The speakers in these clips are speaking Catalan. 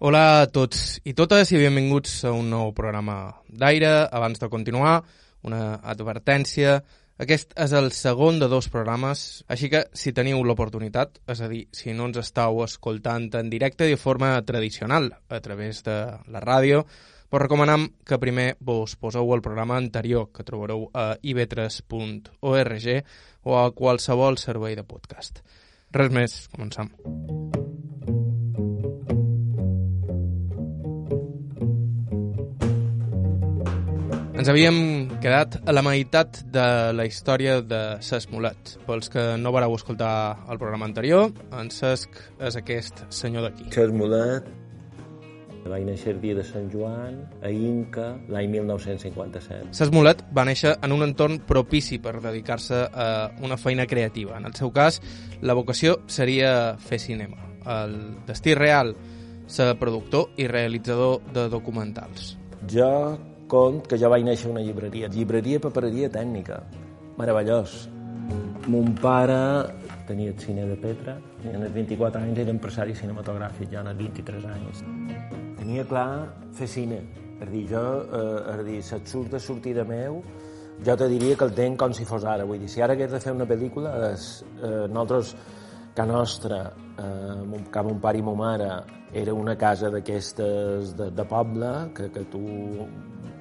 Hola a tots i totes i benvinguts a un nou programa d'aire. Abans de continuar, una advertència. Aquest és el segon de dos programes, així que si teniu l'oportunitat, és a dir, si no ens estàu escoltant en directe de forma tradicional a través de la ràdio, vos recomanem que primer vos poseu el programa anterior que trobareu a ib3.org o a qualsevol servei de podcast. Res més, començam. Ens havíem quedat a la meitat de la història de Cesc Mulet. Pels que no vareu escoltar el programa anterior, en Cesc és aquest senyor d'aquí. Cesc Mulet va néixer el dia de Sant Joan, a Inca, l'any 1957. Cesc Mulet va néixer en un entorn propici per dedicar-se a una feina creativa. En el seu cas, la vocació seria fer cinema. El destí real, ser productor i realitzador de documentals. Jo cont que jo vaig néixer a una llibreria, llibreria papereria tècnica, meravellós. Mon pare tenia el cine de Petra, i en els 24 anys era empresari cinematogràfic, ja en els 23 anys. Tenia clar fer cine, és dir, jo, eh, és dir, si et surt de sortida meu, jo te diria que el tenc com si fos ara, vull dir, si ara hagués de fer una pel·lícula, és, eh, nosaltres, que nostra, eh, que mon pare i mon mare, era una casa d'aquestes de, de poble, que, que tu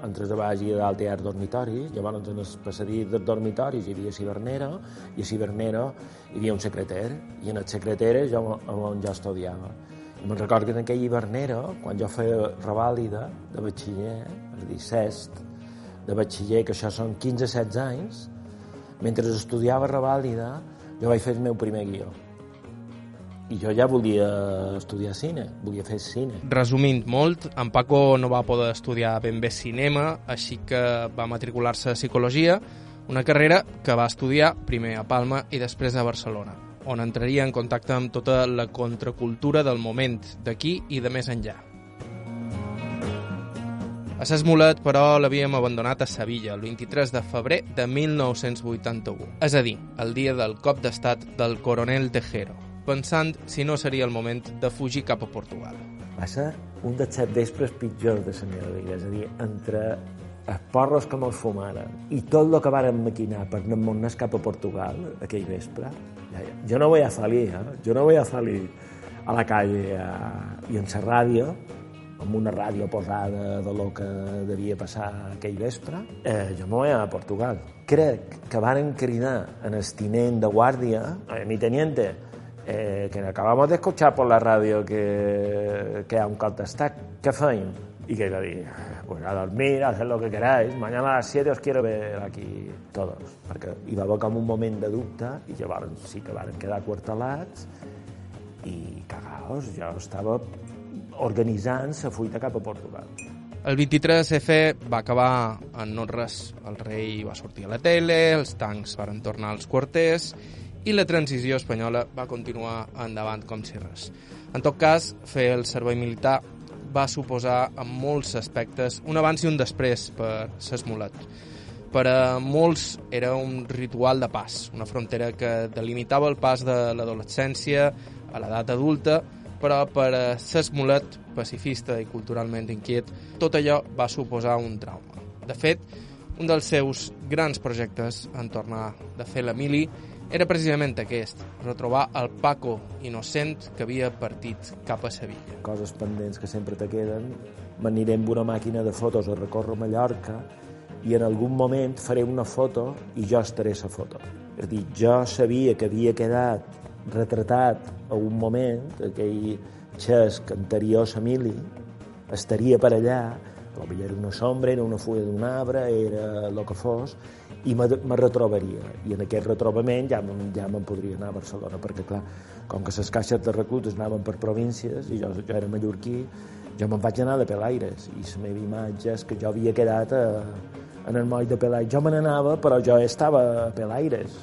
entres a baix i a dalt hi ha dormitoris, llavors en els passadís dels dormitoris hi havia cibernera, i a cibernera hi havia un secreter, i en el secreter jo, on jo estudiava. I me'n recordo que en aquella hivernera, quan jo feia revàlida de batxiller, és a dir, cest, de batxiller, que això són 15-16 anys, mentre estudiava revàlida, jo vaig fer el meu primer guió i jo ja volia estudiar cine, volia fer cine. Resumint molt, en Paco no va poder estudiar ben bé cinema, així que va matricular-se a Psicologia, una carrera que va estudiar primer a Palma i després a Barcelona, on entraria en contacte amb tota la contracultura del moment, d'aquí i de més enllà. A Ses Mulet, però, l'havíem abandonat a Sevilla el 23 de febrer de 1981, és a dir, el dia del cop d'estat del coronel Tejero, pensant si no seria el moment de fugir cap a Portugal. Va ser un dels set vespres pitjors de la meva vida, és a dir, entre els porros que mos fumaren i tot el que varen maquinar per anar cap a Portugal aquell vespre, jo no voy a salir, eh? jo no voy a salir a la calle eh? i en la ràdio, amb una ràdio posada de lo que devia passar aquell vespre, eh, jo no voy a Portugal. Crec que varen cridar en el tinent de guàrdia, eh, mi teniente, eh, que acabamos de escuchar por la radio que, que a un contestat, què feim? I que va dir, pues a dormir, a hacer lo que queráis, mañana a las 7 os quiero ver aquí todos. Perquè hi va haver com un moment de dubte i llavors sí que van quedar quartelats i cagaos, jo estava organitzant la fuita cap a Portugal. El 23F va acabar en no res. El rei va sortir a la tele, els tancs van tornar als quarters i la transició espanyola va continuar endavant com si res. En tot cas, fer el servei militar va suposar en molts aspectes un abans i un després per s'esmolat. Per a molts era un ritual de pas, una frontera que delimitava el pas de l'adolescència a l'edat adulta, però per a s'esmolat, pacifista i culturalment inquiet, tot allò va suposar un trauma. De fet, un dels seus grans projectes en tornar de fer l'Emili era precisament aquest, retrobar el Paco innocent que havia partit cap a Sevilla. Coses pendents que sempre te queden, m'aniré amb una màquina de fotos a recórrer Mallorca i en algun moment faré una foto i jo estaré a la foto. És a dir, jo sabia que havia quedat retratat a un moment, aquell xesc anterior a Emili, estaria per allà, potser era una sombra, era una fulla d'un arbre, era el que fos, i me retrobaria. I en aquest retrobament ja, ja me'n podria anar a Barcelona, perquè, clar, com que les caixes de reclutes anaven per províncies i jo, jo era mallorquí, jo me'n vaig anar de Pelaires i la meva imatge és que jo havia quedat a, en el moll de Pelaires. Jo me n'anava, però jo estava a Pelaires.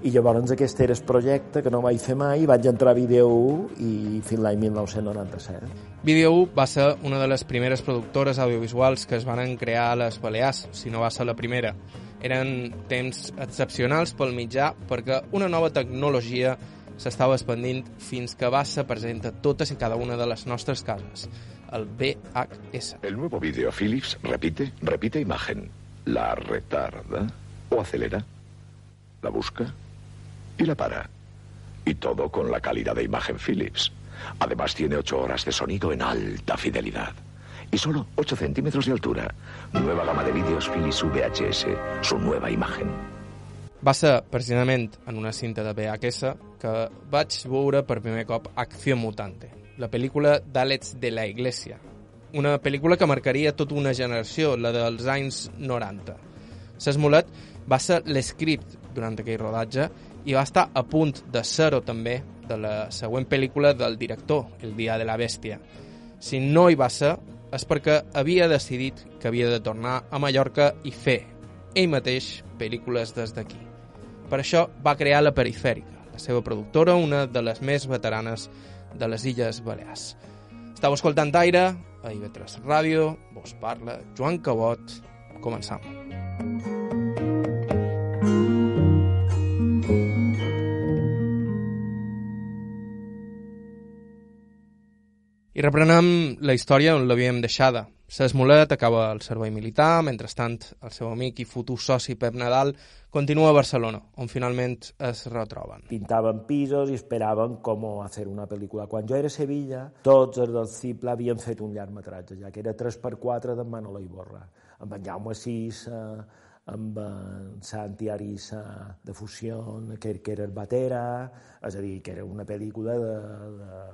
I llavors aquest era el projecte que no vaig fer mai, vaig entrar a Vídeo 1 i fins l'any 1997. Vídeo 1 va ser una de les primeres productores audiovisuals que es van crear a les Balears, si no va ser la primera. Eren temps excepcionals pel mitjà perquè una nova tecnologia s'estava expandint fins que va ser present a totes i cada una de les nostres cases, el VHS. El nuevo vídeo Philips repite, repite imagen. La retarda o acelera, la busca y la para. Y todo con la calidad de imagen Philips. Además tiene 8 horas de sonido en alta fidelidad. Y solo 8 centímetros de altura. Nueva gama de vídeos Philips VHS. Su nueva imagen. Va ser precisament en una cinta de VHS que vaig veure per primer cop Acció Mutante, la pel·lícula d'Àlex de la Iglesia, una pel·lícula que marcaria tota una generació, la dels anys 90. S'Esmolet va ser l'escript durant aquell rodatge i va estar a punt de ser-ho també de la següent pel·lícula del director, El dia de la bèstia. Si no hi va ser, és perquè havia decidit que havia de tornar a Mallorca i fer ell mateix pel·lícules des d'aquí. Per això va crear la Perifèrica, la seva productora, una de les més veteranes de les Illes Balears. Estau escoltant Aire, a IB3 Ràdio, vos parla Joan Cabot. Començam. I reprenem la història on l'havíem deixada. S'esmolet acaba el servei militar, mentrestant el seu amic i futur soci Pep Nadal continua a Barcelona, on finalment es retroben. Pintaven pisos i esperaven com fer una pel·lícula. Quan jo era a Sevilla, tots els del Cipla havien fet un llargmetratge, ja que era 3x4 de Manolo Iborra, amb en Jaume Sissa, amb en Santi Arissa de Fusió, que, que era el Batera, és a dir, que era una pel·lícula de, de,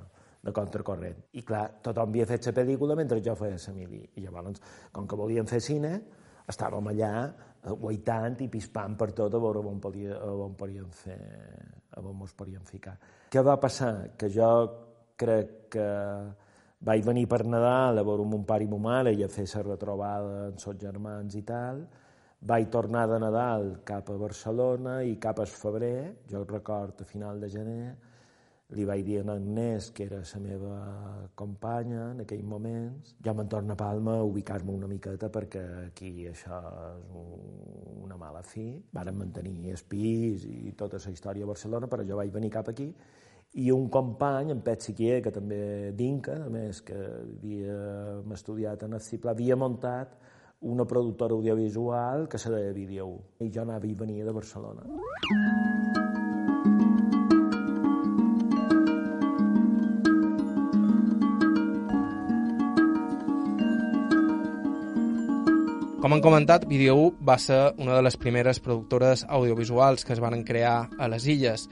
de contracorrent. I clar, tothom havia fet la pel·lícula mentre jo feia la mili. I llavors, com que volíem fer cine, estàvem allà guaitant i pispant per tot a veure on, podia, on podíem fer, on ens podíem ficar. Què va passar? Que jo crec que vaig venir per Nadal a veure mon pare i mon mare i a fer la retrobada amb els germans i tal, vaig tornar de Nadal cap a Barcelona i cap a febrer, jo record a final de gener, li vaig dir a Agnès, que era la meva companya en aquells moments, jo me'n torno a Palma a ubicar-me una miqueta perquè aquí això és una mala fi. Varen mantenir el pis i tota la història a Barcelona, però jo vaig venir cap aquí i un company, en Pet Siquier, que també d'Inca, a més, que havia estudiat en el Cipla, havia muntat una productora audiovisual que se deia Vídeo 1. I jo anava i venia de Barcelona. Com han comentat, Video 1 va ser una de les primeres productores audiovisuals que es van crear a les illes.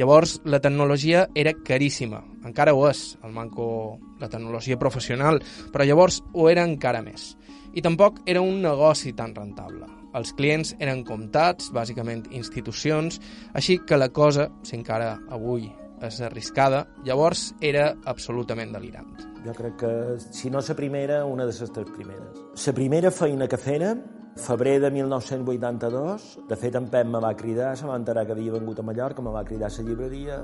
Llavors, la tecnologia era caríssima. Encara ho és, el manco la tecnologia professional, però llavors ho era encara més. I tampoc era un negoci tan rentable. Els clients eren comptats, bàsicament institucions, així que la cosa, si encara avui és arriscada, llavors era absolutament delirant. Jo crec que, si no la primera, una de les tres primeres. La primera feina que fèrem, febrer de 1982, de fet en Pep me va cridar, se va enterar que havia vengut a Mallorca, me va cridar a la llibreria,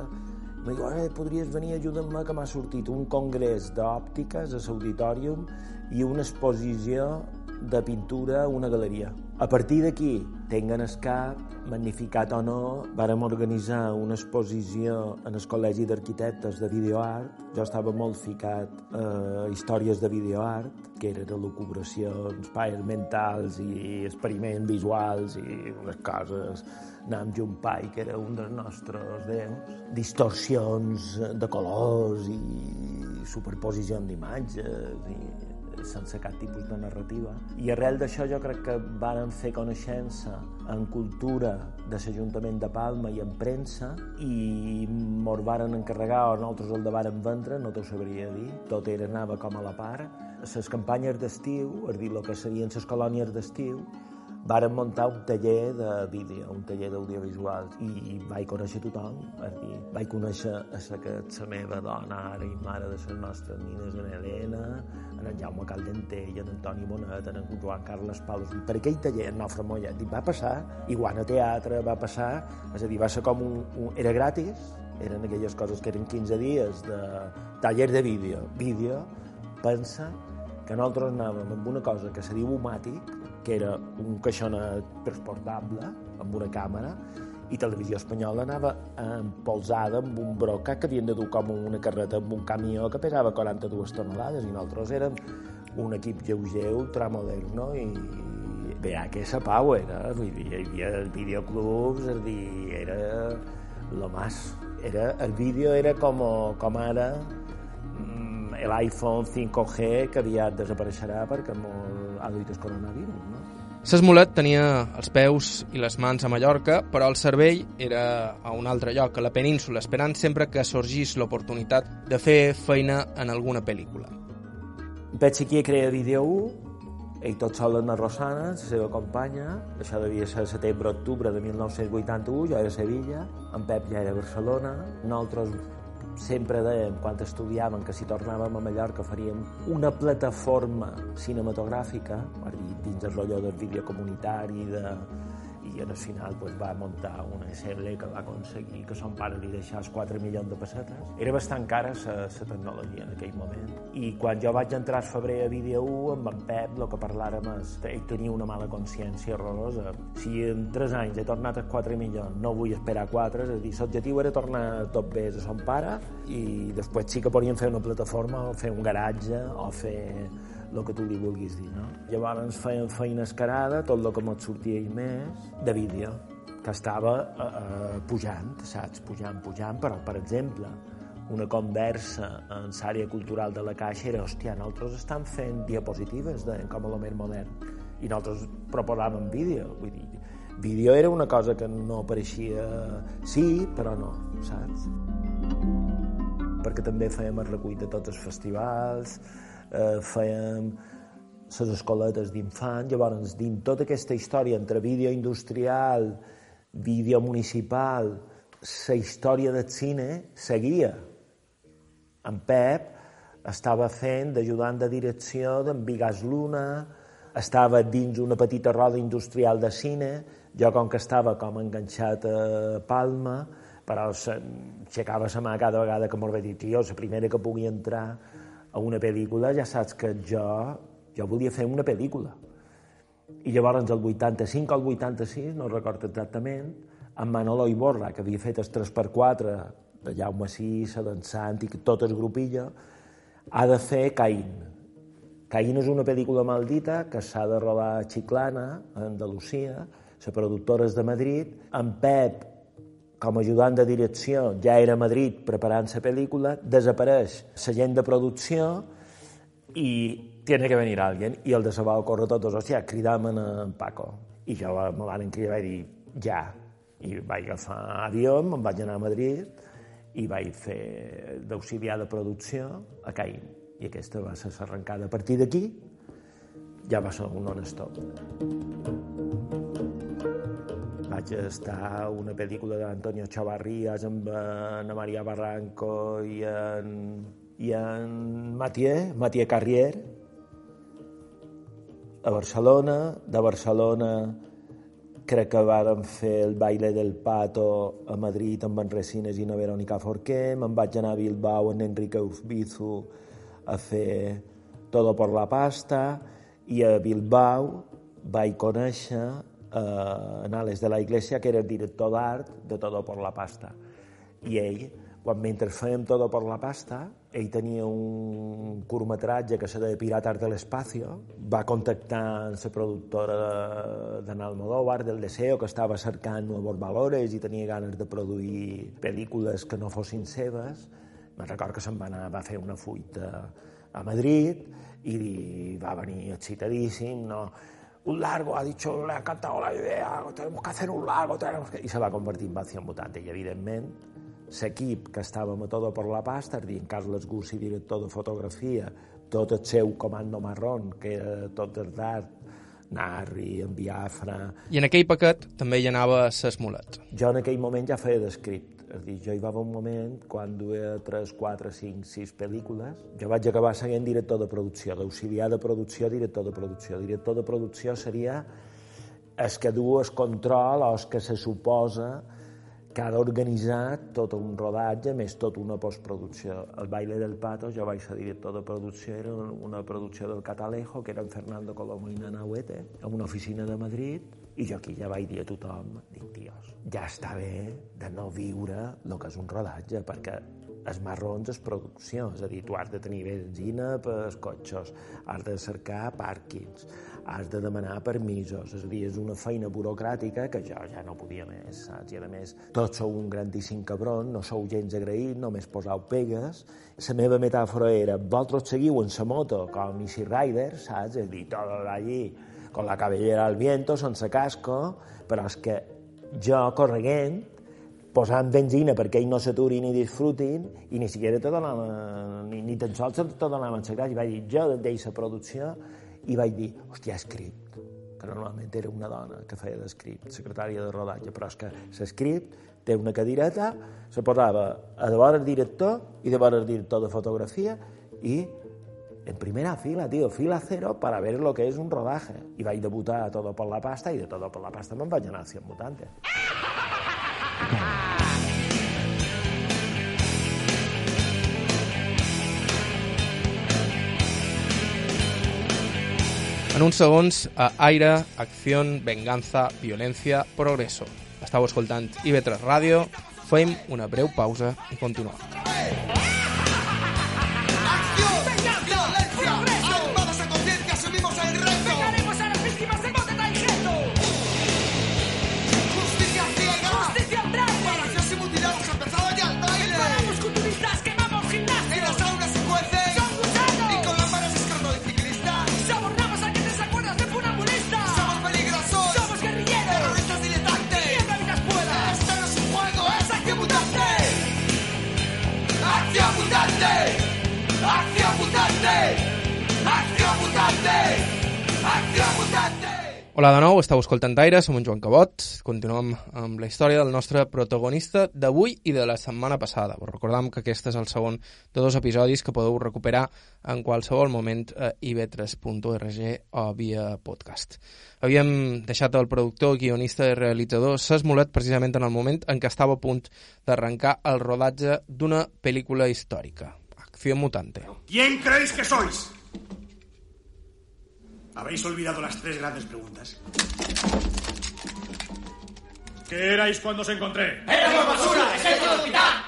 me diu, eh, podries venir a ajudar-me que m'ha sortit un congrés d'òptiques a l'auditorium i una exposició de pintura a una galeria. A partir d'aquí, tinguen el cap, magnificat o no, vàrem organitzar una exposició en el Col·legi d'Arquitectes de videoart. Jo estava molt ficat a històries de videoart, que eren elucubracions, paes mentals i experiments visuals i unes coses Nam Jun Pai, que era un dels nostres déus, distorsions de colors i superposicions d'imatges i sense cap tipus de narrativa. I arrel d'això jo crec que varen fer coneixença en cultura de l'Ajuntament de Palma i en premsa i mos varen encarregar o nosaltres el de varen vendre, no t'ho sabria dir, tot era anava com a la part. Les campanyes d'estiu, és dir, el que serien les colònies d'estiu, varen muntar un taller de vídeo, un taller d'audiovisuals, i vaig conèixer tothom, és dir, vaig conèixer a la, que, la meva dona ara i mare de les nostres nines, en Helena, en en Jaume Caldentell, en Antoni Bonet, en Joan Carles Palos, i per aquell taller, en Nofre Mollet, va passar, igual a teatre, va passar, és a dir, va ser com un, un era gratis, eren aquelles coses que eren 15 dies de taller de vídeo, vídeo, pensa que nosaltres anàvem amb una cosa que se diu Umàtic, que era un caixonet transportable amb una càmera i Televisió Espanyola anava empolsada amb un broca que havien de dur com una carreta amb un camió que pesava 42 tonelades i nosaltres érem un equip lleuger ultramoderno i VHS Power, eh? vull dir, hi havia videoclubs, és dir, era lo más. Era, el vídeo era com, com ara l'iPhone 5G que aviat desapareixerà perquè molt ha duit el coronavirus, no? S'Esmolet tenia els peus i les mans a Mallorca, però el cervell era a un altre lloc, a la península, esperant sempre que sorgís l'oportunitat de fer feina en alguna pel·lícula. Vaig aquí a crear Vídeo 1, ell tot sol en la Rosana, la seva companya, això devia ser setembre-octubre de 1981, jo era a Sevilla, en Pep ja era a Barcelona, nosaltres sempre dèiem, quan estudiàvem, que si tornàvem a Mallorca faríem una plataforma cinematogràfica, dins el rotllo del vídeo comunitari, de, i al final pues, va muntar una SL que va aconseguir que son pare li deixés 4 milions de pessetes. Era bastant cara la tecnologia en aquell moment. I quan jo vaig entrar al febrer a Vídeo 1, amb en Pep, el que parlàrem és ell tenia una mala consciència horrorosa. Si en 3 anys he tornat als 4 milions, no vull esperar 4, és a dir, l'objectiu era tornar tot bé a son pare i després sí que podríem fer una plataforma o fer un garatge o fer el que tu li vulguis dir, no? Llavors feien feina escarada, tot el que mos sortia i més, de vídeo, que estava eh, eh, pujant, saps? Pujant, pujant, però, per exemple, una conversa en l'àrea cultural de la Caixa era, hòstia, nosaltres estem fent diapositives de, com a lo més modern, i nosaltres proposàvem vídeo, vull dir, vídeo era una cosa que no apareixia sí, però no, saps? Perquè també fèiem el recull de tots els festivals, eh, fèiem les escoletes d'infant, llavors dins tota aquesta història entre vídeo industrial, vídeo municipal, la història del cine seguia. En Pep estava fent d'ajudant de direcció d'en Vigas Luna, estava dins una petita roda industrial de cine, jo com que estava com enganxat a Palma, però aixecava la mà cada vegada que m'ho vaig dir, tio, la primera que pugui entrar a una pel·lícula, ja saps que jo, jo volia fer una pel·lícula. I llavors, el 85 o el 86, no recordo exactament, amb Manolo Iborra, que havia fet el 3x4 de Jaume Sissa, d'en i tot el grupillo, ha de fer Caín. Caín és una pel·lícula maldita que s'ha de rodar a Chiclana, a Andalusia, la productora és de Madrid, en Pep com a ajudant de direcció, ja era a Madrid preparant la pel·lícula, desapareix la gent de producció i tiene que venir alguien. I el de se va ocórrer tots, hòstia, cridam en Paco. I jo me van cridar i dir, ja. I vaig agafar avió, me'n vaig anar a Madrid i vaig fer d'auxiliar de producció a Caín. I aquesta va ser l'arrencada. A partir d'aquí ja va ser un non-stop vaig estar una pel·lícula d'Antonio Chavarrías amb en Maria Barranco i en, i en Mathieu, Mathieu Carrier, a Barcelona. De Barcelona crec que vàrem fer el baile del pato a Madrid amb en Resines i na Verónica Forqué. Me'n vaig anar a Bilbao amb Enrique Urbizu a fer Todo por la pasta i a Bilbao vaig conèixer eh, Anales de la Iglesia, que era el director d'art de Todo por la Pasta. I ell, quan mentre fèiem Todo por la Pasta, ell tenia un curtmetratge que se deia Piratas del Espacio, va contactar amb la productora d'en Almodóvar, del Deseo, que estava cercant nous valores i tenia ganes de produir pel·lícules que no fossin seves. Me record que se'n va anar, va fer una fuita a Madrid i va venir excitadíssim, no? Un largo, ha dicho, le ha encantado la idea, tenemos que hacer un largo, tenemos que... i se va convertir en Acción Mutante, i evidentment l'equip que estàvem a Todo por la Pasta, és dir, Carles Gussi, director de fotografia, tot el seu comando marrón, que era tot el d'art, Narri, en Biafra... I en aquell paquet també hi anava Sesmolet. Jo en aquell moment ja feia d'escrit, és dir, jo hi va haver un moment, quan duia 3, 4, 5, 6 pel·lícules, jo vaig acabar seguint director de producció, d'auxiliar de producció, director de producció. Director de producció seria el que du el control o el que se suposa que ha d'organitzar tot un rodatge més tot una postproducció. El Baile del Pato, jo vaig ser director de producció, era una producció del Catalejo, que era en Fernando Colomo i Nana Huete, en una oficina de Madrid, i jo aquí ja vaig dir a tothom, dic, tios, ja està bé de no viure el que és un rodatge, perquè els marrons és producció, és a dir, tu has de tenir benzina pels cotxes, has de cercar pàrquings, has de demanar permisos, és a dir, és una feina burocràtica que jo ja no podia més, saps? I a més, tots sou un grandíssim cabron, no sou gens agraït, només posau pegues. La meva metàfora era, vosaltres seguiu en sa moto com Easy Rider, saps? És a dir, tot allí, con la cabellera al viento, sense casco, però és que jo, correguent, posant benzina perquè ells no s'aturin ni disfrutin i ni siquiera te donaven, ni, ni tan sols te donaven gràcia. I vaig dir, jo deixo la producció i vaig dir, hòstia, script, que normalment era una dona que feia d'escript, secretària de rodatge, però és que l'escript té una cadireta, se posava a vora el director i vora el director de fotografia i en primera fila, tío, fila cero para ver lo que es un rodaje. I vaig debutar a Todo por la Pasta i de Todo por la Pasta me'n vaig anar a Cien Mutante. En uns segons, a Aire, Acció, Venganza, Violència, Progreso. Estau escoltant IB3 Ràdio, fem una breu pausa i continuem. Hola de nou, estàu escoltant Aire, som en Joan Cabot. Continuem amb la història del nostre protagonista d'avui i de la setmana passada. Us recordam que aquest és el segon de dos episodis que podeu recuperar en qualsevol moment a ib3.org o via podcast. Havíem deixat el productor, guionista i realitzador Sesmolet precisament en el moment en què estava a punt d'arrencar el rodatge d'una pel·lícula històrica, Acció Mutante. ¿Quién creéis que sois? Habéis olvidado las tres grandes preguntas. ¿Qué erais cuando os encontré? ¡Éramos basura! ¡Ejército del titán!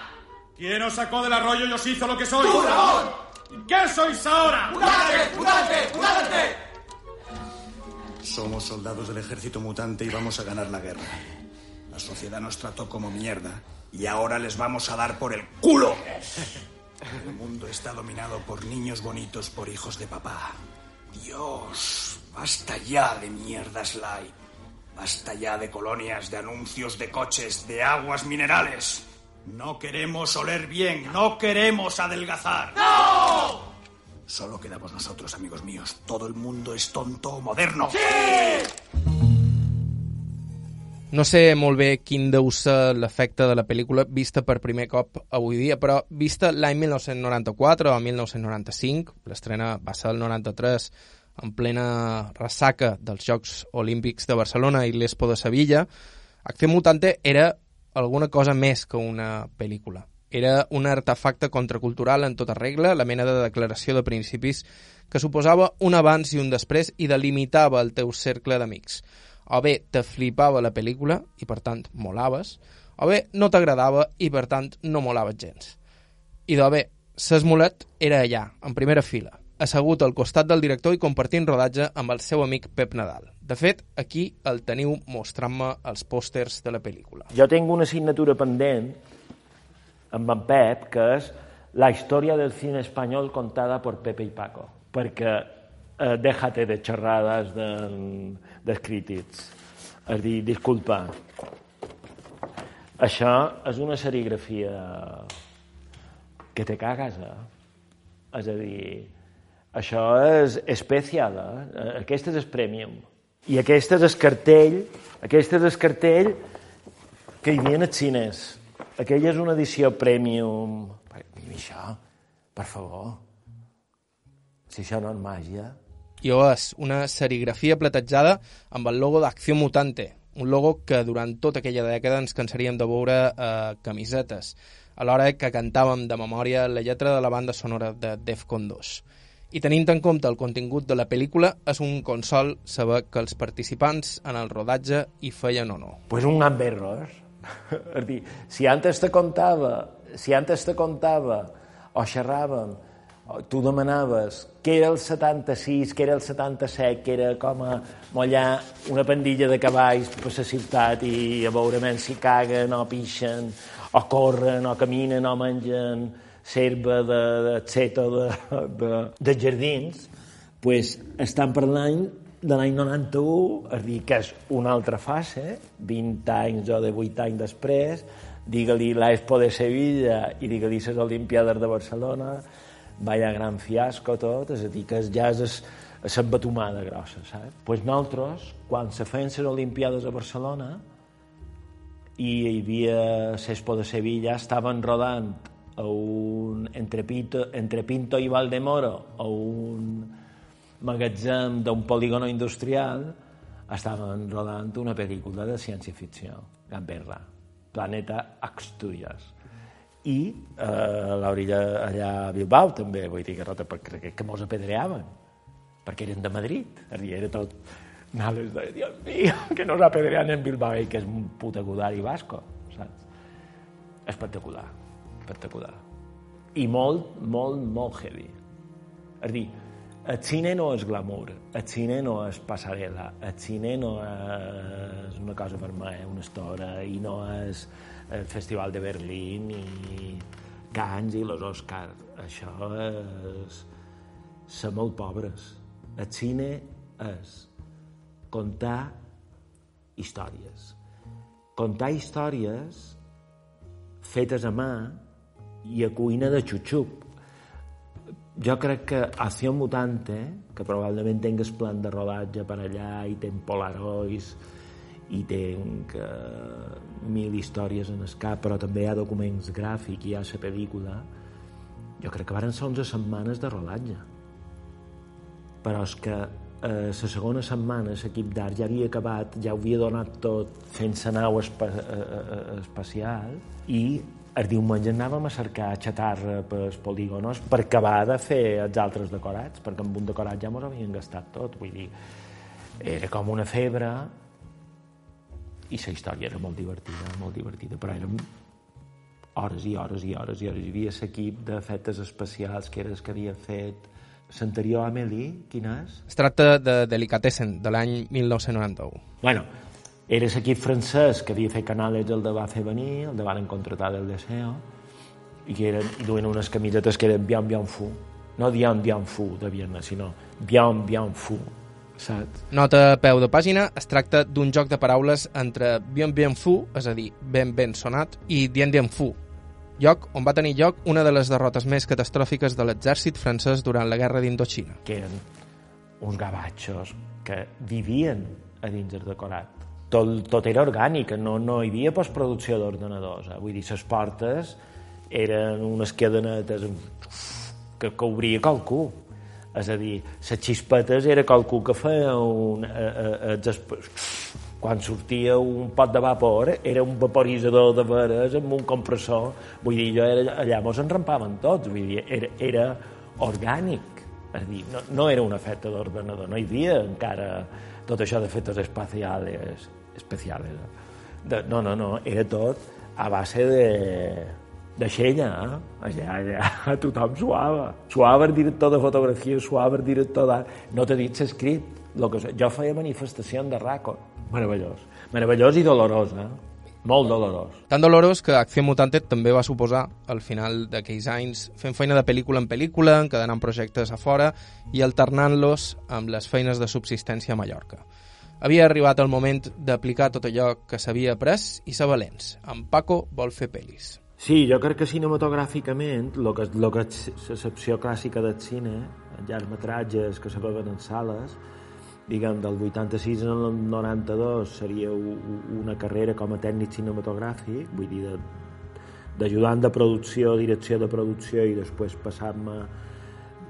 ¿Quién os sacó del arroyo y os hizo lo que sois? ¡Tú, Ramón! ¿Y qué sois ahora? ¡Mutante! ¡Mutante! ¡Mutante! Somos soldados del ejército mutante y vamos a ganar la guerra. La sociedad nos trató como mierda y ahora les vamos a dar por el culo. El mundo está dominado por niños bonitos por hijos de papá. Dios, basta ya de mierdas light. Basta ya de colonias, de anuncios de coches, de aguas minerales. No queremos oler bien, no queremos adelgazar. ¡No! Solo quedamos nosotros, amigos míos. Todo el mundo es tonto o moderno. No sé molt bé quin deu ser l'efecte de la pel·lícula vista per primer cop avui dia, però vista l'any 1994 o 1995, l'estrena va ser el 93, en plena ressaca dels Jocs Olímpics de Barcelona i l'Expo de Sevilla, Acció Mutante era alguna cosa més que una pel·lícula. Era un artefacte contracultural en tota regla, la mena de declaració de principis que suposava un abans i un després i delimitava el teu cercle d'amics o bé te flipava la pel·lícula i per tant molaves, o bé no t'agradava i per tant no molaves gens. I de bé, Sesmolet era allà, en primera fila, assegut al costat del director i compartint rodatge amb el seu amic Pep Nadal. De fet, aquí el teniu mostrant-me els pòsters de la pel·lícula. Jo tinc una assignatura pendent amb en Pep, que és la història del cine espanyol contada per Pepe i Paco, perquè eh, déjate de xerrades de, dels crítics. És dir, disculpa, això és una serigrafia que te cagues, eh? És a dir, això és especial, eh? Aquest és premium. I aquest és el cartell, aquest és el cartell que hi havia als cines. Aquella és una edició premium. I això, per favor, si això no és màgia, i una serigrafia platejada amb el logo d'Acció Mutante, un logo que durant tota aquella dècada ens cansaríem de veure a camisetes, a l'hora que cantàvem de memòria la lletra de la banda sonora de Defcon 2. I tenint en compte el contingut de la pel·lícula, és un consol saber que els participants en el rodatge hi feien o no. Pues un gran error. és dir, si antes te contava, si antes te contava o xerràvem tu demanaves què era el 76, què era el 77, que era com a mollar una pandilla de cavalls per la ciutat i a veure si caguen o pixen, o corren, o caminen, o mengen serva de, de xeta de, de, de jardins, pues, estan parlant de l'any 91, és dir, que és una altra fase, 20 anys o de 8 anys després, digue-li l'Expo de Sevilla i digue-li les Olimpiades de Barcelona, vaya gran fiasco tot, és a dir, que ja és l'embatumada grossa, saps? pues nosaltres, quan se feien les Olimpiades a Barcelona i hi havia l'Expo de Sevilla, estaven rodant a un, entre, Pinto, entre Pinto i Valdemoro a un magatzem d'un polígono industrial estaven rodant una pel·lícula de ciència-ficció, Gamberra, Planeta Asturias i eh, a l'orilla allà a Bilbao també, vull dir que, rota, perquè, que, que mos apedreaven perquè eren de Madrid, era tot anades de, Dios mío, que nos apedrean en Bilbao i que és un puta i vasco, saps? Espectacular, espectacular. I molt, molt, molt heavy. És dir, el cine no és glamour, el cine no és passarel·la, el cine no és una cosa per mi, una estora, i no és el Festival de Berlín i Cannes i los Oscars. Això és ser molt pobres. El cine és contar històries. Contar històries fetes a mà i a cuina de xuxup. Jo crec que Acció Mutante, que probablement tingues plan de rodatge per allà i ten polarois i tinc uh, mil històries en el cap, però també hi ha documents gràfics, hi ha la pel·lícula. Jo crec que varen ser 11 setmanes de rodatge. Però és que eh, la segona setmana l'equip d'art ja havia acabat, ja ho havia donat tot fent la nau espa eh, eh, espacial i el diumenge anàvem a cercar xatarra pels polígonos per acabar de fer els altres decorats, perquè amb un decorat ja mos havien gastat tot, vull dir, era com una febre i la història era molt divertida, molt divertida, però érem hores i hores i hores i hores. Hi havia l'equip d'efectes especials que era el que havia fet l'anterior Amélie, quin és? Es tracta de Delicatessen, de l'any 1991. Bueno, era l'equip francès que havia fet Canales el de va fer venir, el de van contratar del Deseo, i que eren, i duien unes camisetes que eren bien, bien fu. No bien, bien fu de Viena, sinó bien, bien fu saps? Nota a peu de pàgina, es tracta d'un joc de paraules entre bien bien fu, és a dir, ben ben sonat, i dien dien fu, lloc on va tenir lloc una de les derrotes més catastròfiques de l'exèrcit francès durant la guerra d'Indochina. Que eren uns gavatxos que vivien a dins del decorat. Tot, tot era orgànic, no, no hi havia postproducció d'ordenadors. Eh? Vull dir, les portes eren unes cadenetes que, que obria qualcú és a dir, les xispetes era qualcú que feia un, eh, eh, quan sortia un pot de vapor era un vaporitzador de veres amb un compressor. Vull dir, jo era, allà mos enrampaven tots vull dir, era, era orgànic. És dir, no, no era un efecte d'ordenador no hi havia encara tot això d'efectes espacials especials de, no, no, no, era tot a base de, d'aixella, eh? allà, allà tothom suava. Suava el director de fotografia, suava el director d'art. No t'he dit l'escrit. Lo que... Jo feia manifestació de raco. Meravellós. Meravellós i dolorós, eh? Molt dolorós. Tan dolorós que Acció Mutante també va suposar, al final d'aquells anys, fent feina de pel·lícula en pel·lícula, encadenant projectes a fora i alternant-los amb les feines de subsistència a Mallorca. Havia arribat el moment d'aplicar tot allò que s'havia après i ser valents. En Paco vol fer pel·lis. Sí, jo crec que cinematogràficament, el que, lo que és l'excepció clàssica del cine, llargmetratges que se veuen en sales, diguem, del 86 al 92 seria una carrera com a tècnic cinematogràfic, vull dir, d'ajudant de, de producció, direcció de producció i després passar-me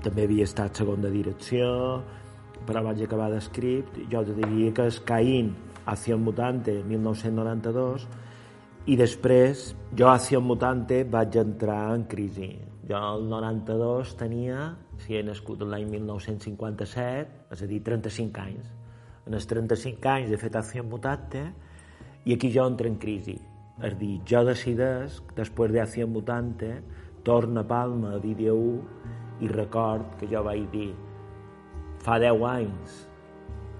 també havia estat segon de direcció però vaig acabar d'escript. Jo diria que és Caín Acción Mutante 1992 i després jo a Acción Mutante vaig entrar en crisi. Jo el 92 tenia, si he nascut l'any 1957, és a dir, 35 anys. En els 35 anys he fet Acción Mutante i aquí jo entro en crisi. És dir, jo decideix, després d'Acción Mutante, torna a Palma a Vídeo 1 i record que jo vaig dir fa 10 anys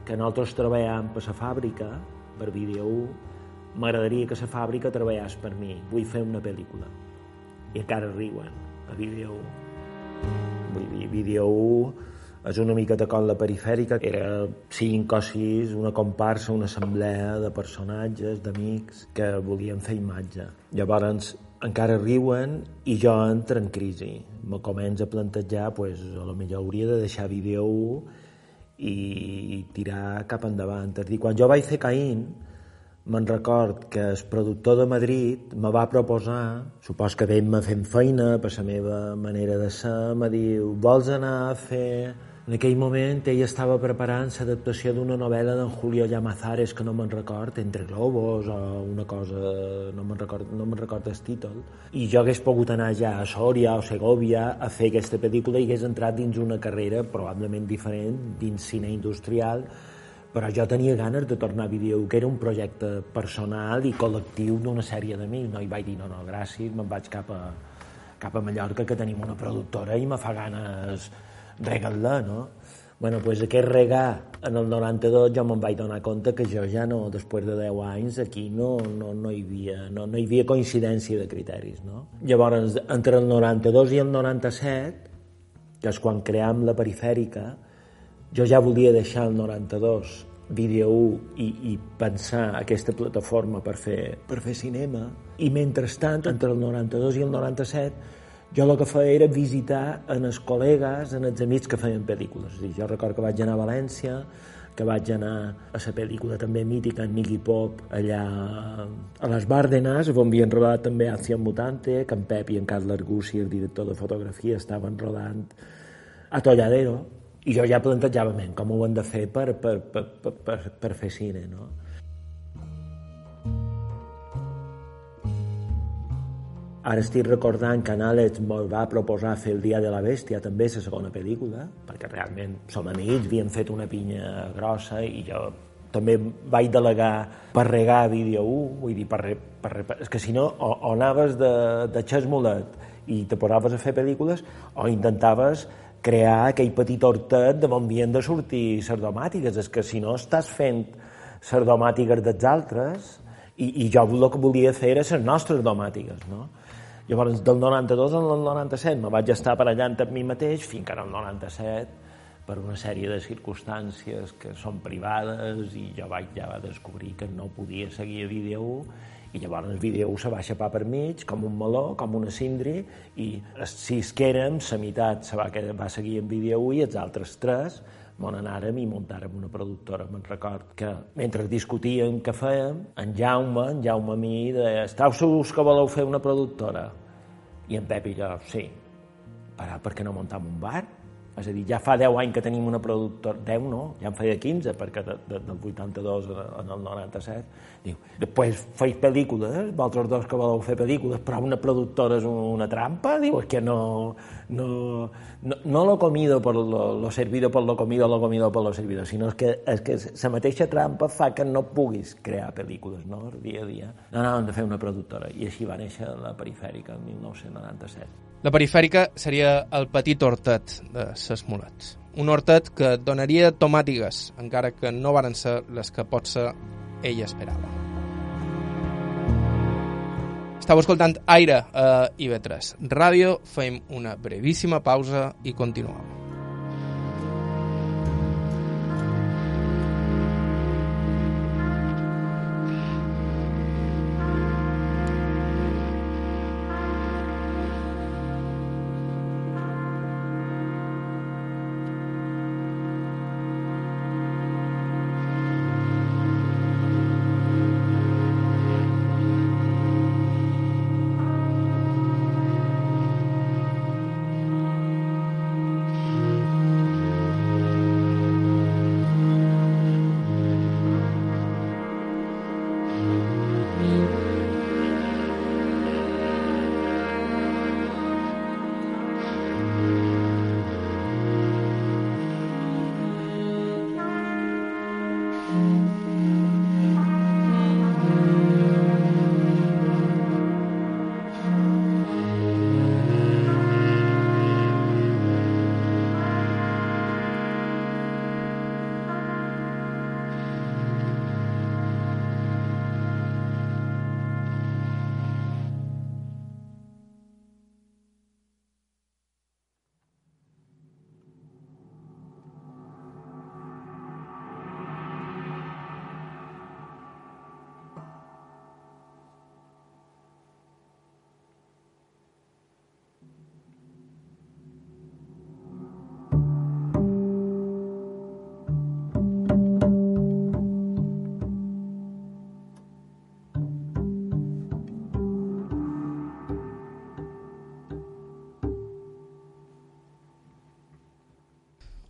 que nosaltres treballàvem per la fàbrica, per Vídeo 1, m'agradaria que la fàbrica treballés per mi, vull fer una pel·lícula. I encara riuen a Vídeo 1. Vull dir, Vídeo 1 és una miqueta com la perifèrica, que era cinc o sis, una comparsa, una assemblea de personatges, d'amics, que volien fer imatge. Llavors, encara riuen i jo entro en crisi. Me començo a plantejar, pues, a lo millor hauria de deixar vídeo 1 i tirar cap endavant. És dir, quan jo vaig fer Caín, me'n record que el productor de Madrid me va proposar, supos que veient-me fent feina per la meva manera de ser, me diu, vols anar a fer... En aquell moment ell estava preparant l'adaptació d'una novel·la d'en Julio Llamazares, que no me'n record, Entre globos o una cosa, no me'n record, no me'n record el títol. I jo hagués pogut anar ja a Sòria o Segovia a fer aquesta pel·lícula i hagués entrat dins una carrera probablement diferent, dins cine industrial, però jo tenia ganes de tornar a vídeo, que era un projecte personal i col·lectiu d'una sèrie d'amics, no? I vaig dir, no, no, gràcies, me'n vaig cap a, cap a Mallorca, que tenim una productora i me fa ganes regar-la, no? bueno, pues aquest regar en el 92 jo me'n vaig donar compte que jo ja no, després de 10 anys, aquí no, no, no, hi, havia, no, no hi havia coincidència de criteris. No? Llavors, entre el 92 i el 97, que és quan cream la perifèrica, jo ja volia deixar el 92 Vídeo 1 i, i pensar aquesta plataforma per fer, per fer cinema i mentrestant entre el 92 i el 97 jo el que feia era visitar en els col·legues, en els amics que feien pel·lícules. És dir, jo recordo que vaig anar a València, que vaig anar a la pel·lícula també mítica en Nicky Pop allà a les Bárdenas, on havien rodat també Acción Mutante, que en Pep i en Carles Argussi, el director de fotografia, estaven rodant a Tolladero, i jo ja plantejava com ho hem de fer per, per, per, per, per, per fer cine, no? Ara estic recordant que en Àlex me'l va proposar fer el Dia de la Bèstia, també la segona pel·lícula, perquè realment som amics, havíem fet una pinya grossa i jo també vaig delegar per regar vídeo 1, vull dir, per, per, per, és que si no, o, o anaves de, de xesmolet i te posaves a fer pel·lícules, o intentaves crear aquell petit hortet de on havien de sortir sardomàtiques. És que si no estàs fent sardomàtiques dels altres, i, i jo el que volia fer era les nostres domàtiques, no? Llavors, del 92 al 97 me vaig estar barallant amb mi mateix fins que era el 97 per una sèrie de circumstàncies que són privades i jo vaig ja descobrir que no podia seguir a vídeo i llavors el vídeo se va aixapar per mig com un meló, com una cindri i els sis que érem, la meitat se va, va seguir en vídeo i els altres tres on anàrem i muntàrem una productora. Me'n record que mentre discutíem què fèiem, en Jaume, en Jaume a mi, deia, estàu segurs que voleu fer una productora? I en Pep i jo, sí. Però per què no muntam un bar? És a dir, ja fa 10 anys que tenim una productora, 10 no, ja en feia 15, perquè de, de, del 82 en el 97. Diu, després feis pel·lícules, vosaltres dos que voleu fer pel·lícules, però una productora és una trampa? Diu, és que no, no, no, no lo comido por lo, lo servido por lo comido, lo comido por lo servido, sinó és que, és que la mateixa trampa fa que no puguis crear pel·lícules, no?, dia a dia. No, no, hem de fer una productora, i així va néixer la perifèrica el 1997. La perifèrica seria el petit hortet de ses mulets. Un hortet que donaria tomàtigues, encara que no varen ser les que potser ell esperava. Estau escoltant Aire a IB3 Ràdio, fem una brevíssima pausa i continuem.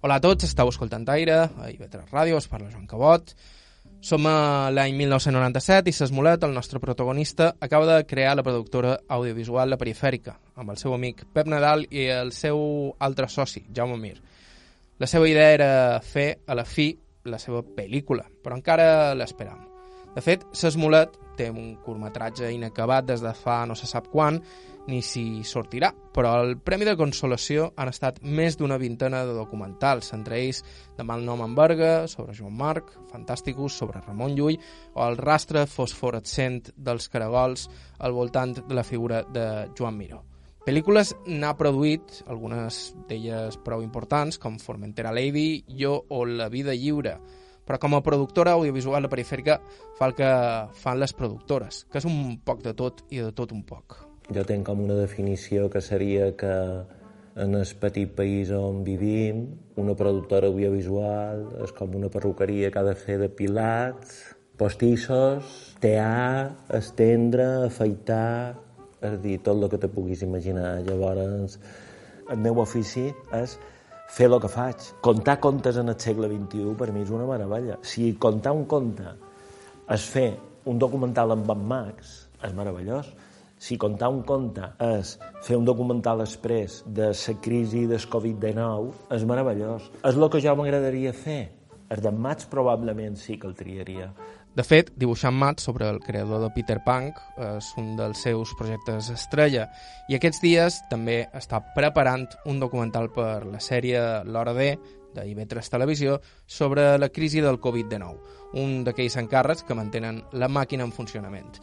Hola a tots, estàu escoltant Aire, a IB3 Ràdio, us parla Joan Cabot. Som a l'any 1997 i Sesmolet, el nostre protagonista, acaba de crear la productora audiovisual La Perifèrica, amb el seu amic Pep Nadal i el seu altre soci, Jaume Mir. La seva idea era fer, a la fi, la seva pel·lícula, però encara l'esperam. De fet, Sesmolet té un curtmetratge inacabat des de fa no se sap quan, ni si sortirà, però el Premi de Consolació han estat més d'una vintena de documentals, entre ells de mal nom en Berga, sobre Joan Marc, Fantàsticus, sobre Ramon Llull, o el rastre fosforescent dels caragols al voltant de la figura de Joan Miró. Pel·lícules n'ha produït, algunes d'elles prou importants, com Formentera Lady, Jo o La vida lliure, però com a productora audiovisual de perifèrica fa el que fan les productores, que és un poc de tot i de tot un poc. Jo tenc com una definició que seria que en el petit país on vivim, una productora audiovisual és com una perruqueria que ha de fer depilats, postissos, tear, estendre, afeitar, és dir, tot el que te puguis imaginar. Llavors, el meu ofici és fer el que faig. Contar contes en el segle XXI per mi és una meravella. Si contar un conte és fer un documental amb en Max, és meravellós si contar un conte és fer un documental express de la crisi del Covid-19, és meravellós. És el que jo m'agradaria fer. El d'en Mats probablement sí que el triaria. De fet, dibuixant Mats sobre el creador de Peter Punk és un dels seus projectes estrella i aquests dies també està preparant un documental per la sèrie L'Hora D de IB3 Televisió sobre la crisi del Covid-19, un d'aquells encàrrecs que mantenen la màquina en funcionament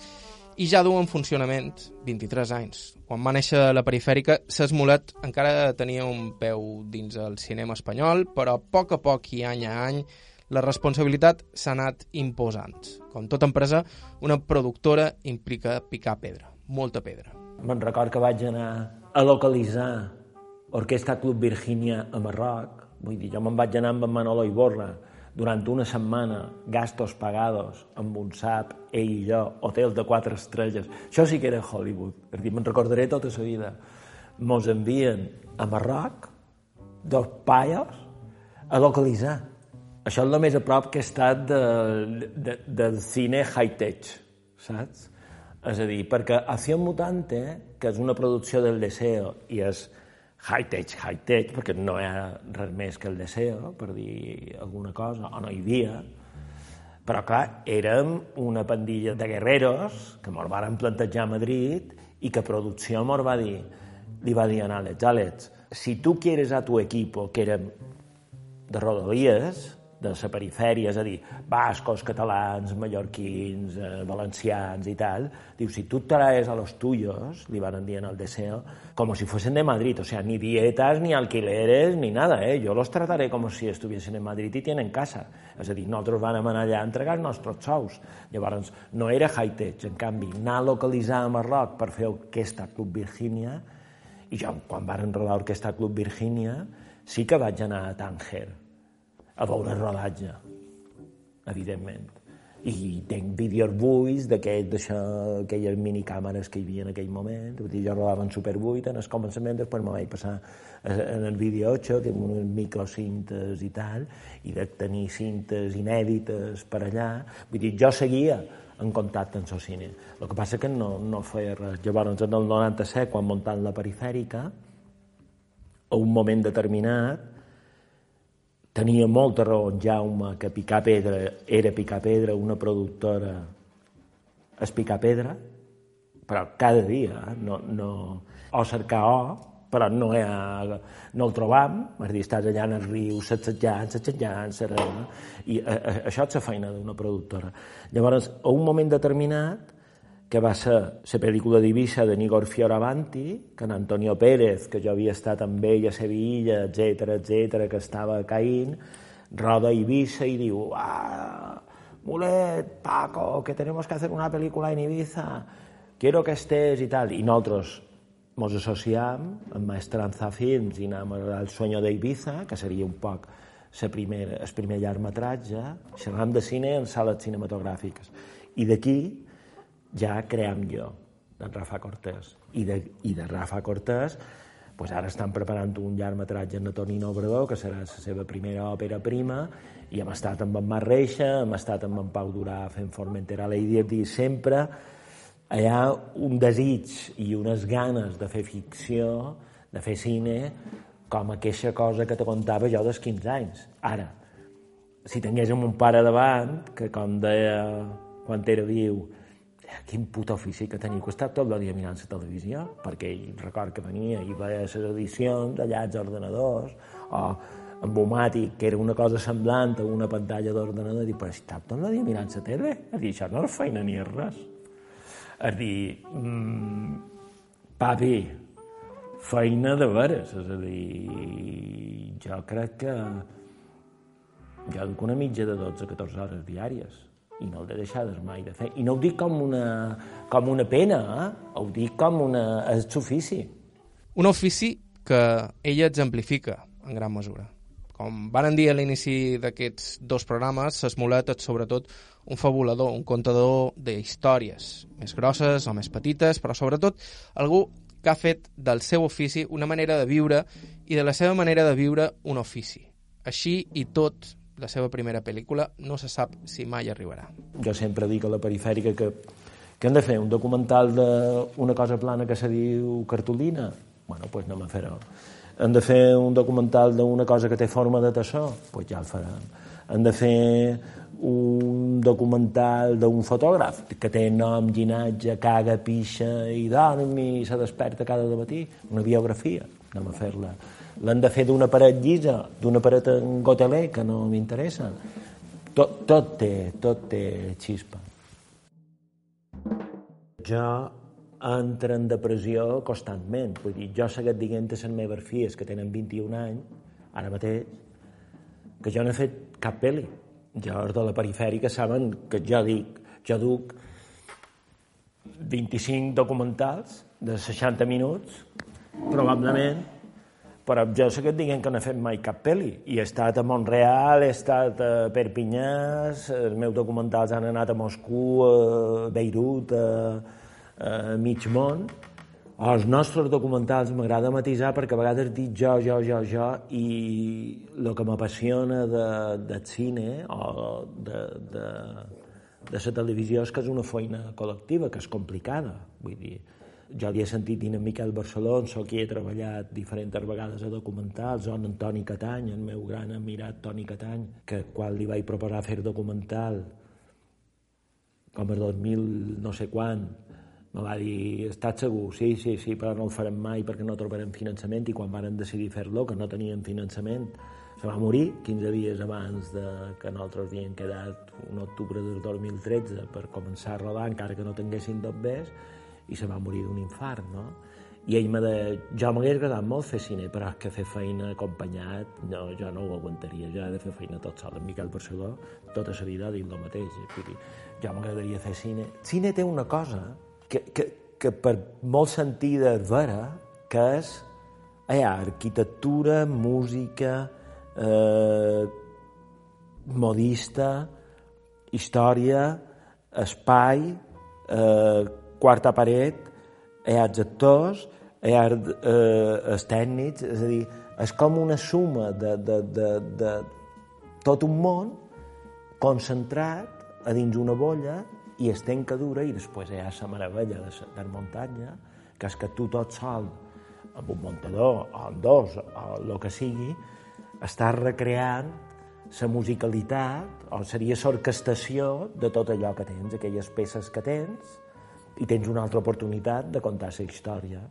i ja du en funcionament 23 anys. Quan va néixer la perifèrica, Sesmolet encara tenia un peu dins el cinema espanyol, però a poc a poc i any a any la responsabilitat s'ha anat imposant. Com tota empresa, una productora implica picar pedra, molta pedra. Me'n record que vaig anar a localitzar Orquestra Club Virginia a Marroc. Vull dir, jo me'n vaig anar amb en Manolo Iborra, durant una setmana, gastos pagados, amb un SAP, ell i jo, hotels de quatre estrelles. Això sí que era Hollywood. És dir, me'n recordaré tota la vida. Mos envien a Marroc dos paios a localitzar. Això és el més a prop que he estat de, de, del cine high-tech, saps? És a dir, perquè Acción Mutante, que és una producció del Deseo i és high-tech, high-tech, perquè no ha res més que el deseo, per dir alguna cosa, o no hi havia, però clar, érem una pandilla de guerreros que mos van plantejar a Madrid i que producció mos va dir, li va dir a Àlex, Àlex, si tu quieres a tu equipo, que érem de Rodalies, de la perifèria, és a dir, bascos, catalans, mallorquins, eh, valencians i tal, diu, si tu traes a los tuyos, li van dir en el deseo, como si fuesen de Madrid, o sea, ni dietas, ni alquileres, ni nada, eh? Yo los trataré como si estuviesen en Madrid i tienen casa. És a dir, nosaltres vam anar allà a entregar els nostres sous. Llavors, no era high-tech, en canvi, anar a localitzar a Marroc per fer Orquestra Club Virginia, i jo, quan van rodar Orquestra Club Virginia, sí que vaig anar a Tanger, a veure el rodatge, evidentment. I tenc vídeos buits d'aquelles minicàmeres que hi havia en aquell moment. Vull dir, jo rodava en Super 8 en el començament, després me vaig passar en el vídeo 8, que amb unes microcintes i tal, i de tenir cintes inèdites per allà. Vull dir, jo seguia en contacte amb el cine. El que passa que no, no feia res. Llavors, en el 97, quan muntant la perifèrica, a un moment determinat, Tenia molta raó en Jaume que Picar Pedra era Picar Pedra, una productora és Picar Pedra, però cada dia, eh? no, no, o cercar o, però no, ha, no el trobam, és dir, estàs allà en el riu, satsejant, satsejant, serena, i a, a, això és la feina d'una productora. Llavors, a un moment determinat, que va ser la pel·lícula d'Eivissa de Nigor Fioravanti, que en Antonio Pérez, que jo havia estat amb ell a Sevilla, etc etc que estava caint, roda Eivissa i diu ah, Mulet, Paco, que tenemos que hacer una película en Ibiza, quiero que estés i tal. I nosaltres ens associam amb Maestranza Films i anem al Sueño d'Ibiza, que seria un poc el primer llargmetratge, xerram de cine en sales cinematogràfiques. I d'aquí ja cream jo, d'en Rafa Cortés. I de, I de Rafa Cortés pues ara estan preparant un llargmetratge en Tonino Obrador, que serà la seva primera òpera prima, i hem estat amb en Mar Reixa, hem estat amb en Pau Durà fent Formentera Lady, i sempre hi ha un desig i unes ganes de fer ficció, de fer cine, com aquesta cosa que te contava jo dels 15 anys. Ara, si tinguéssim un pare davant, que com deia quan era viu, quin puto ofici que tenia, que estava tot el dia mirant la televisió, perquè ell record que venia i veia les edicions allà als ordenadors, o amb Omàtic, que era una cosa semblant a una pantalla d'ordenador, i però estava tot el dia mirant la tele? A dir, això no és feina ni és res. A dir, mmm, papi, feina de veres, és a dir, jo crec que jo duc una mitja de 12-14 hores diàries i no el de deixar mai de fer. I no ho dic com una, com una pena, eh? ho dic com és ofici. Un ofici que ella exemplifica en gran mesura. Com van dir a l'inici d'aquests dos programes, s'esmolet és sobretot un fabulador, un contador d'històries, més grosses o més petites, però sobretot algú que ha fet del seu ofici una manera de viure i de la seva manera de viure un ofici. Així i tot, la seva primera pel·lícula no se sap si mai arribarà. Jo sempre dic a la perifèrica que, que hem de fer un documental d'una cosa plana que se diu cartolina. Bueno, doncs pues anem a fer-ho. Hem de fer un documental d'una cosa que té forma de tassó? Doncs pues ja el farem. Hem de fer un documental d'un fotògraf que té nom, llinatge, caga, pixa i dorm i se desperta cada matí, una biografia, anem a fer-la l'han de fer d'una paret llisa, d'una paret en gotelé, que no m'interessa. Tot, tot, té, tot té xispa. Jo entro en depressió constantment. Vull dir, jo seguit dient a les meves filles que tenen 21 anys, ara mateix, que jo no he fet cap pel·li. Jo, de la perifèrica, saben que jo dic, jo duc 25 documentals de 60 minuts, probablement però jo sé que et diguen que no he fet mai cap pel·li. I he estat a Montreal, he estat a Perpinyà, els meus documentals han anat a Moscou, a Beirut, a, a mig món. Els nostres documentals m'agrada matisar perquè a vegades dic jo, jo, jo, jo, i el que m'apassiona de, del cine o de, de, de la televisió és que és una feina col·lectiva, que és complicada. Vull dir, jo he sentit en Miquel Barceló, sóc qui he treballat diferents vegades a documentals, o en Toni Catany, el meu gran admirat Toni Catany, que quan li vaig proposar fer documental, com el 2000 no sé quan, me va dir, estàs segur? Sí, sí, sí, però no el farem mai perquè no trobarem finançament i quan varen decidir fer-lo, que no tenien finançament, se va morir 15 dies abans de que nosaltres havíem quedat un octubre del 2013 per començar a rodar, encara que no tinguessin tot bé, i se va morir d'un infart, no? I ell me deia, jo m'hagués agradat molt fer cine, però és que fer feina acompanyat, no, jo no ho aguantaria, jo he de fer feina tot sol. En Miquel Barceló, tota la vida dit el mateix. Dir, jo m'agradaria fer cine. Cine té una cosa que, que, que per molt sentida és vera, que és hi ha arquitectura, música, eh, modista, història, espai, eh, quarta paret, hi ha els actors, hi ha eh, els tècnics, és a dir, és com una suma de, de, de, de tot un món concentrat a dins una bolla i es tenca dura i després hi ha la meravella de la muntanya, que és que tu tot sol, amb un muntador, o amb dos, o el que sigui, estàs recreant la musicalitat, o seria l'orquestació de tot allò que tens, aquelles peces que tens, i tens una altra oportunitat de contar la història.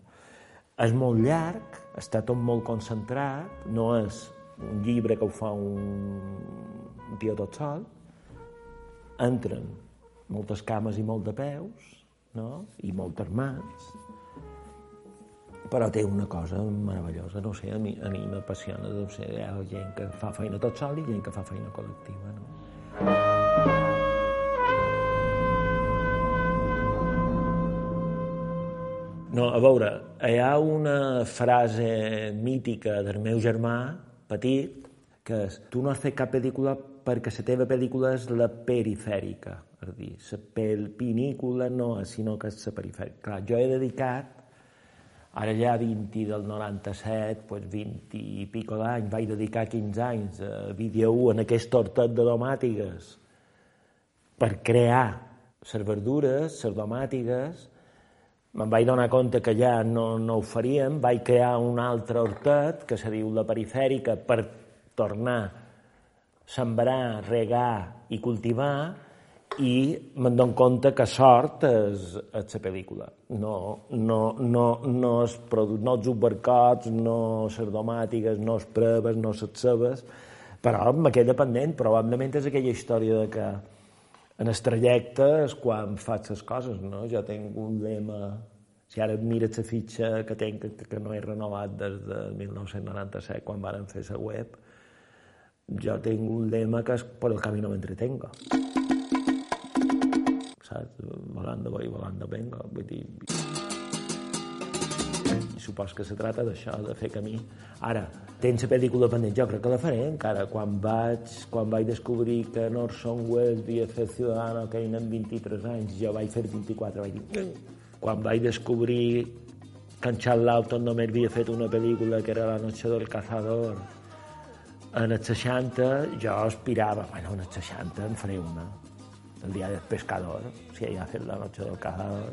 És molt llarg, està tot molt concentrat, no és un llibre que ho fa un, un tio tot sol, entren moltes cames i molt de peus, no? i moltes mans, però té una cosa meravellosa, no sé, a mi, a mi m'apassiona, no sé, hi ha gent que fa feina tot sol i gent que fa feina col·lectiva, no? No, a veure, hi ha una frase mítica del meu germà, petit, que és tu no has fet cap pel·lícula perquè la teva pel·lícula és la perifèrica. És dir, la pel·lícula no és, sinó que és la perifèrica. Clar, jo he dedicat Ara ja 20 del 97, pues 20 i pico d'anys, vaig dedicar 15 anys a vídeo 1 en aquest hortet de domàtigues per crear les verdures, les domàtigues, me'n vaig donar compte que ja no, no ho faríem, vaig crear un altre hortet que se diu la perifèrica per tornar a sembrar, regar i cultivar i me'n dono compte que sort és, és la pel·lícula. No, no, no, no, es produ... no els supercots, no les domàtiques, no les proves, no les cebes, però me queda pendent. Probablement és aquella història de que en el trajecte és quan faig les coses, no? Jo tinc un lema... Si ara mires la fitxa que tenc, que, que no he renovat des de 1997, quan varen fer la web, jo tinc un lema que és per el camí no m'entretenga saps? Volando voy, volando vengo. Vull dir... I supos que se trata d'això, de fer camí. Ara, tens la pel·lícula pendent, jo crec que la faré encara. Quan vaig, quan vaig descobrir que Orson Welles havia fet Ciudadano que en 23 anys, jo vaig fer 24, vaig dir... Quan vaig descobrir que en Charles Lawton només havia fet una pel·lícula que era La noche del cazador, en els 60 jo aspirava, bueno, en els 60 en faré una. El dia del pescador, si ella ha fet la noche del cazador,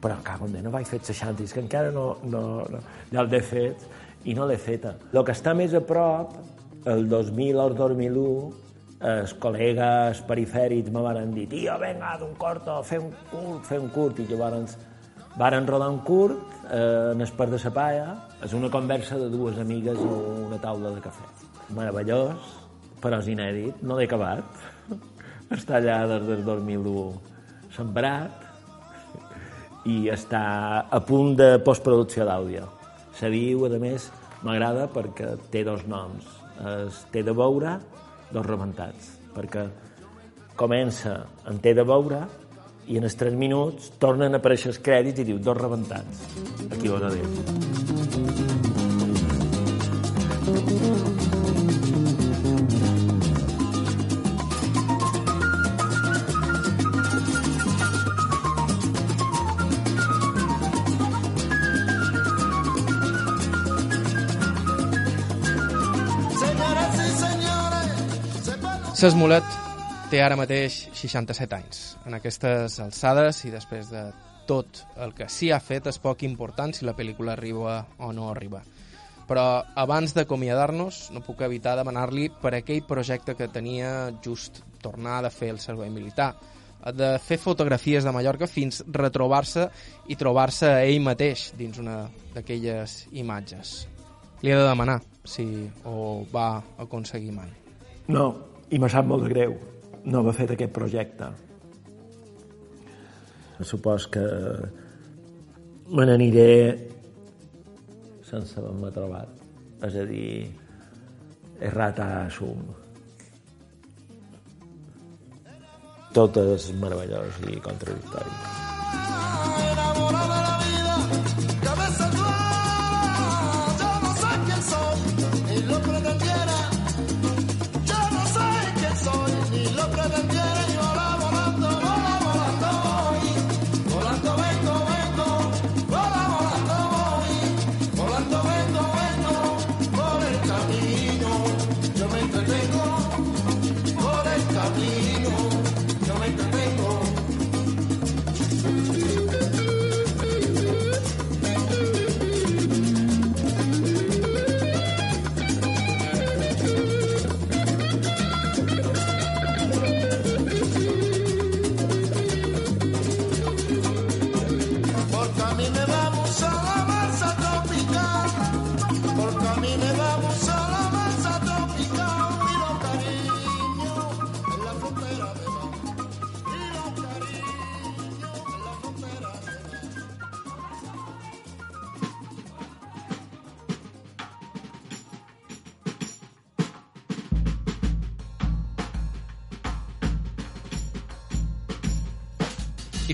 però en no vaig fer 60, és que encara no, no, no. Ja l'he fet i no l'he feta. El que està més a prop, el 2000 o el 2001, els col·legues perifèrics me van dir tio, venga, d'un corto, fer un curt, fer un curt, i llavors varen rodar un curt eh, en Esper de la Paia, és una conversa de dues amigues a una taula de cafè. Meravellós, però és inèdit, no l'he acabat està allà des del 2001 sembrat i està a punt de postproducció d'àudio. Se diu, a més, m'agrada perquè té dos noms. Es té de veure, dos rebentats, perquè comença en té de veure i en els 3 minuts tornen a aparèixer els crèdits i diu dos rebentats. Aquí ho dir. S'Esmolet té ara mateix 67 anys. En aquestes alçades i després de tot el que s'hi ha fet és poc important si la pel·lícula arriba o no arriba. Però abans d'acomiadar-nos no puc evitar demanar-li per aquell projecte que tenia just tornar de fer el servei militar, de fer fotografies de Mallorca fins retrobar-se i trobar-se a ell mateix dins una d'aquelles imatges. Li he de demanar si ho va aconseguir mai. No, i me sap molt de greu no haver fet aquest projecte. Supos que me n'aniré sense haver-me trobat. És a dir, errata sum. Tot és meravellós i contradictori. I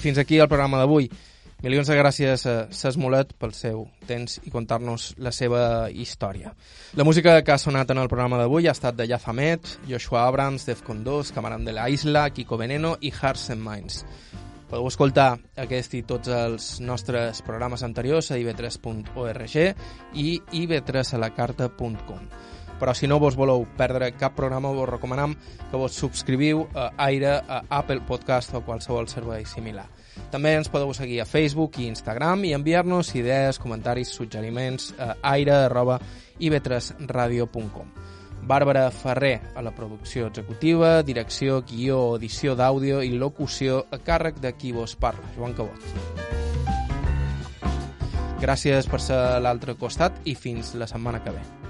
fins aquí el programa d'avui. Milions de gràcies a Sesmolet pel seu temps i contar-nos la seva història. La música que ha sonat en el programa d'avui ha estat de Yafamet, Joshua Abrams, Defcon 2, Camarán de la Isla, Kiko Veneno i Hearts and Minds. Podeu escoltar aquest i tots els nostres programes anteriors a ib3.org i ib3alacarta.com. Però si no vos voleu perdre cap programa, vos recomanem que vos subscriviu a Aire, a Apple Podcast o qualsevol servei similar. També ens podeu seguir a Facebook i Instagram i enviar-nos idees, comentaris, suggeriments a aire.ib3radio.com. Bàrbara Ferrer a la producció executiva, direcció, guió, edició d'àudio i locució a càrrec de qui vos parla, Joan Cabot. Gràcies per ser a l'altre costat i fins la setmana que ve.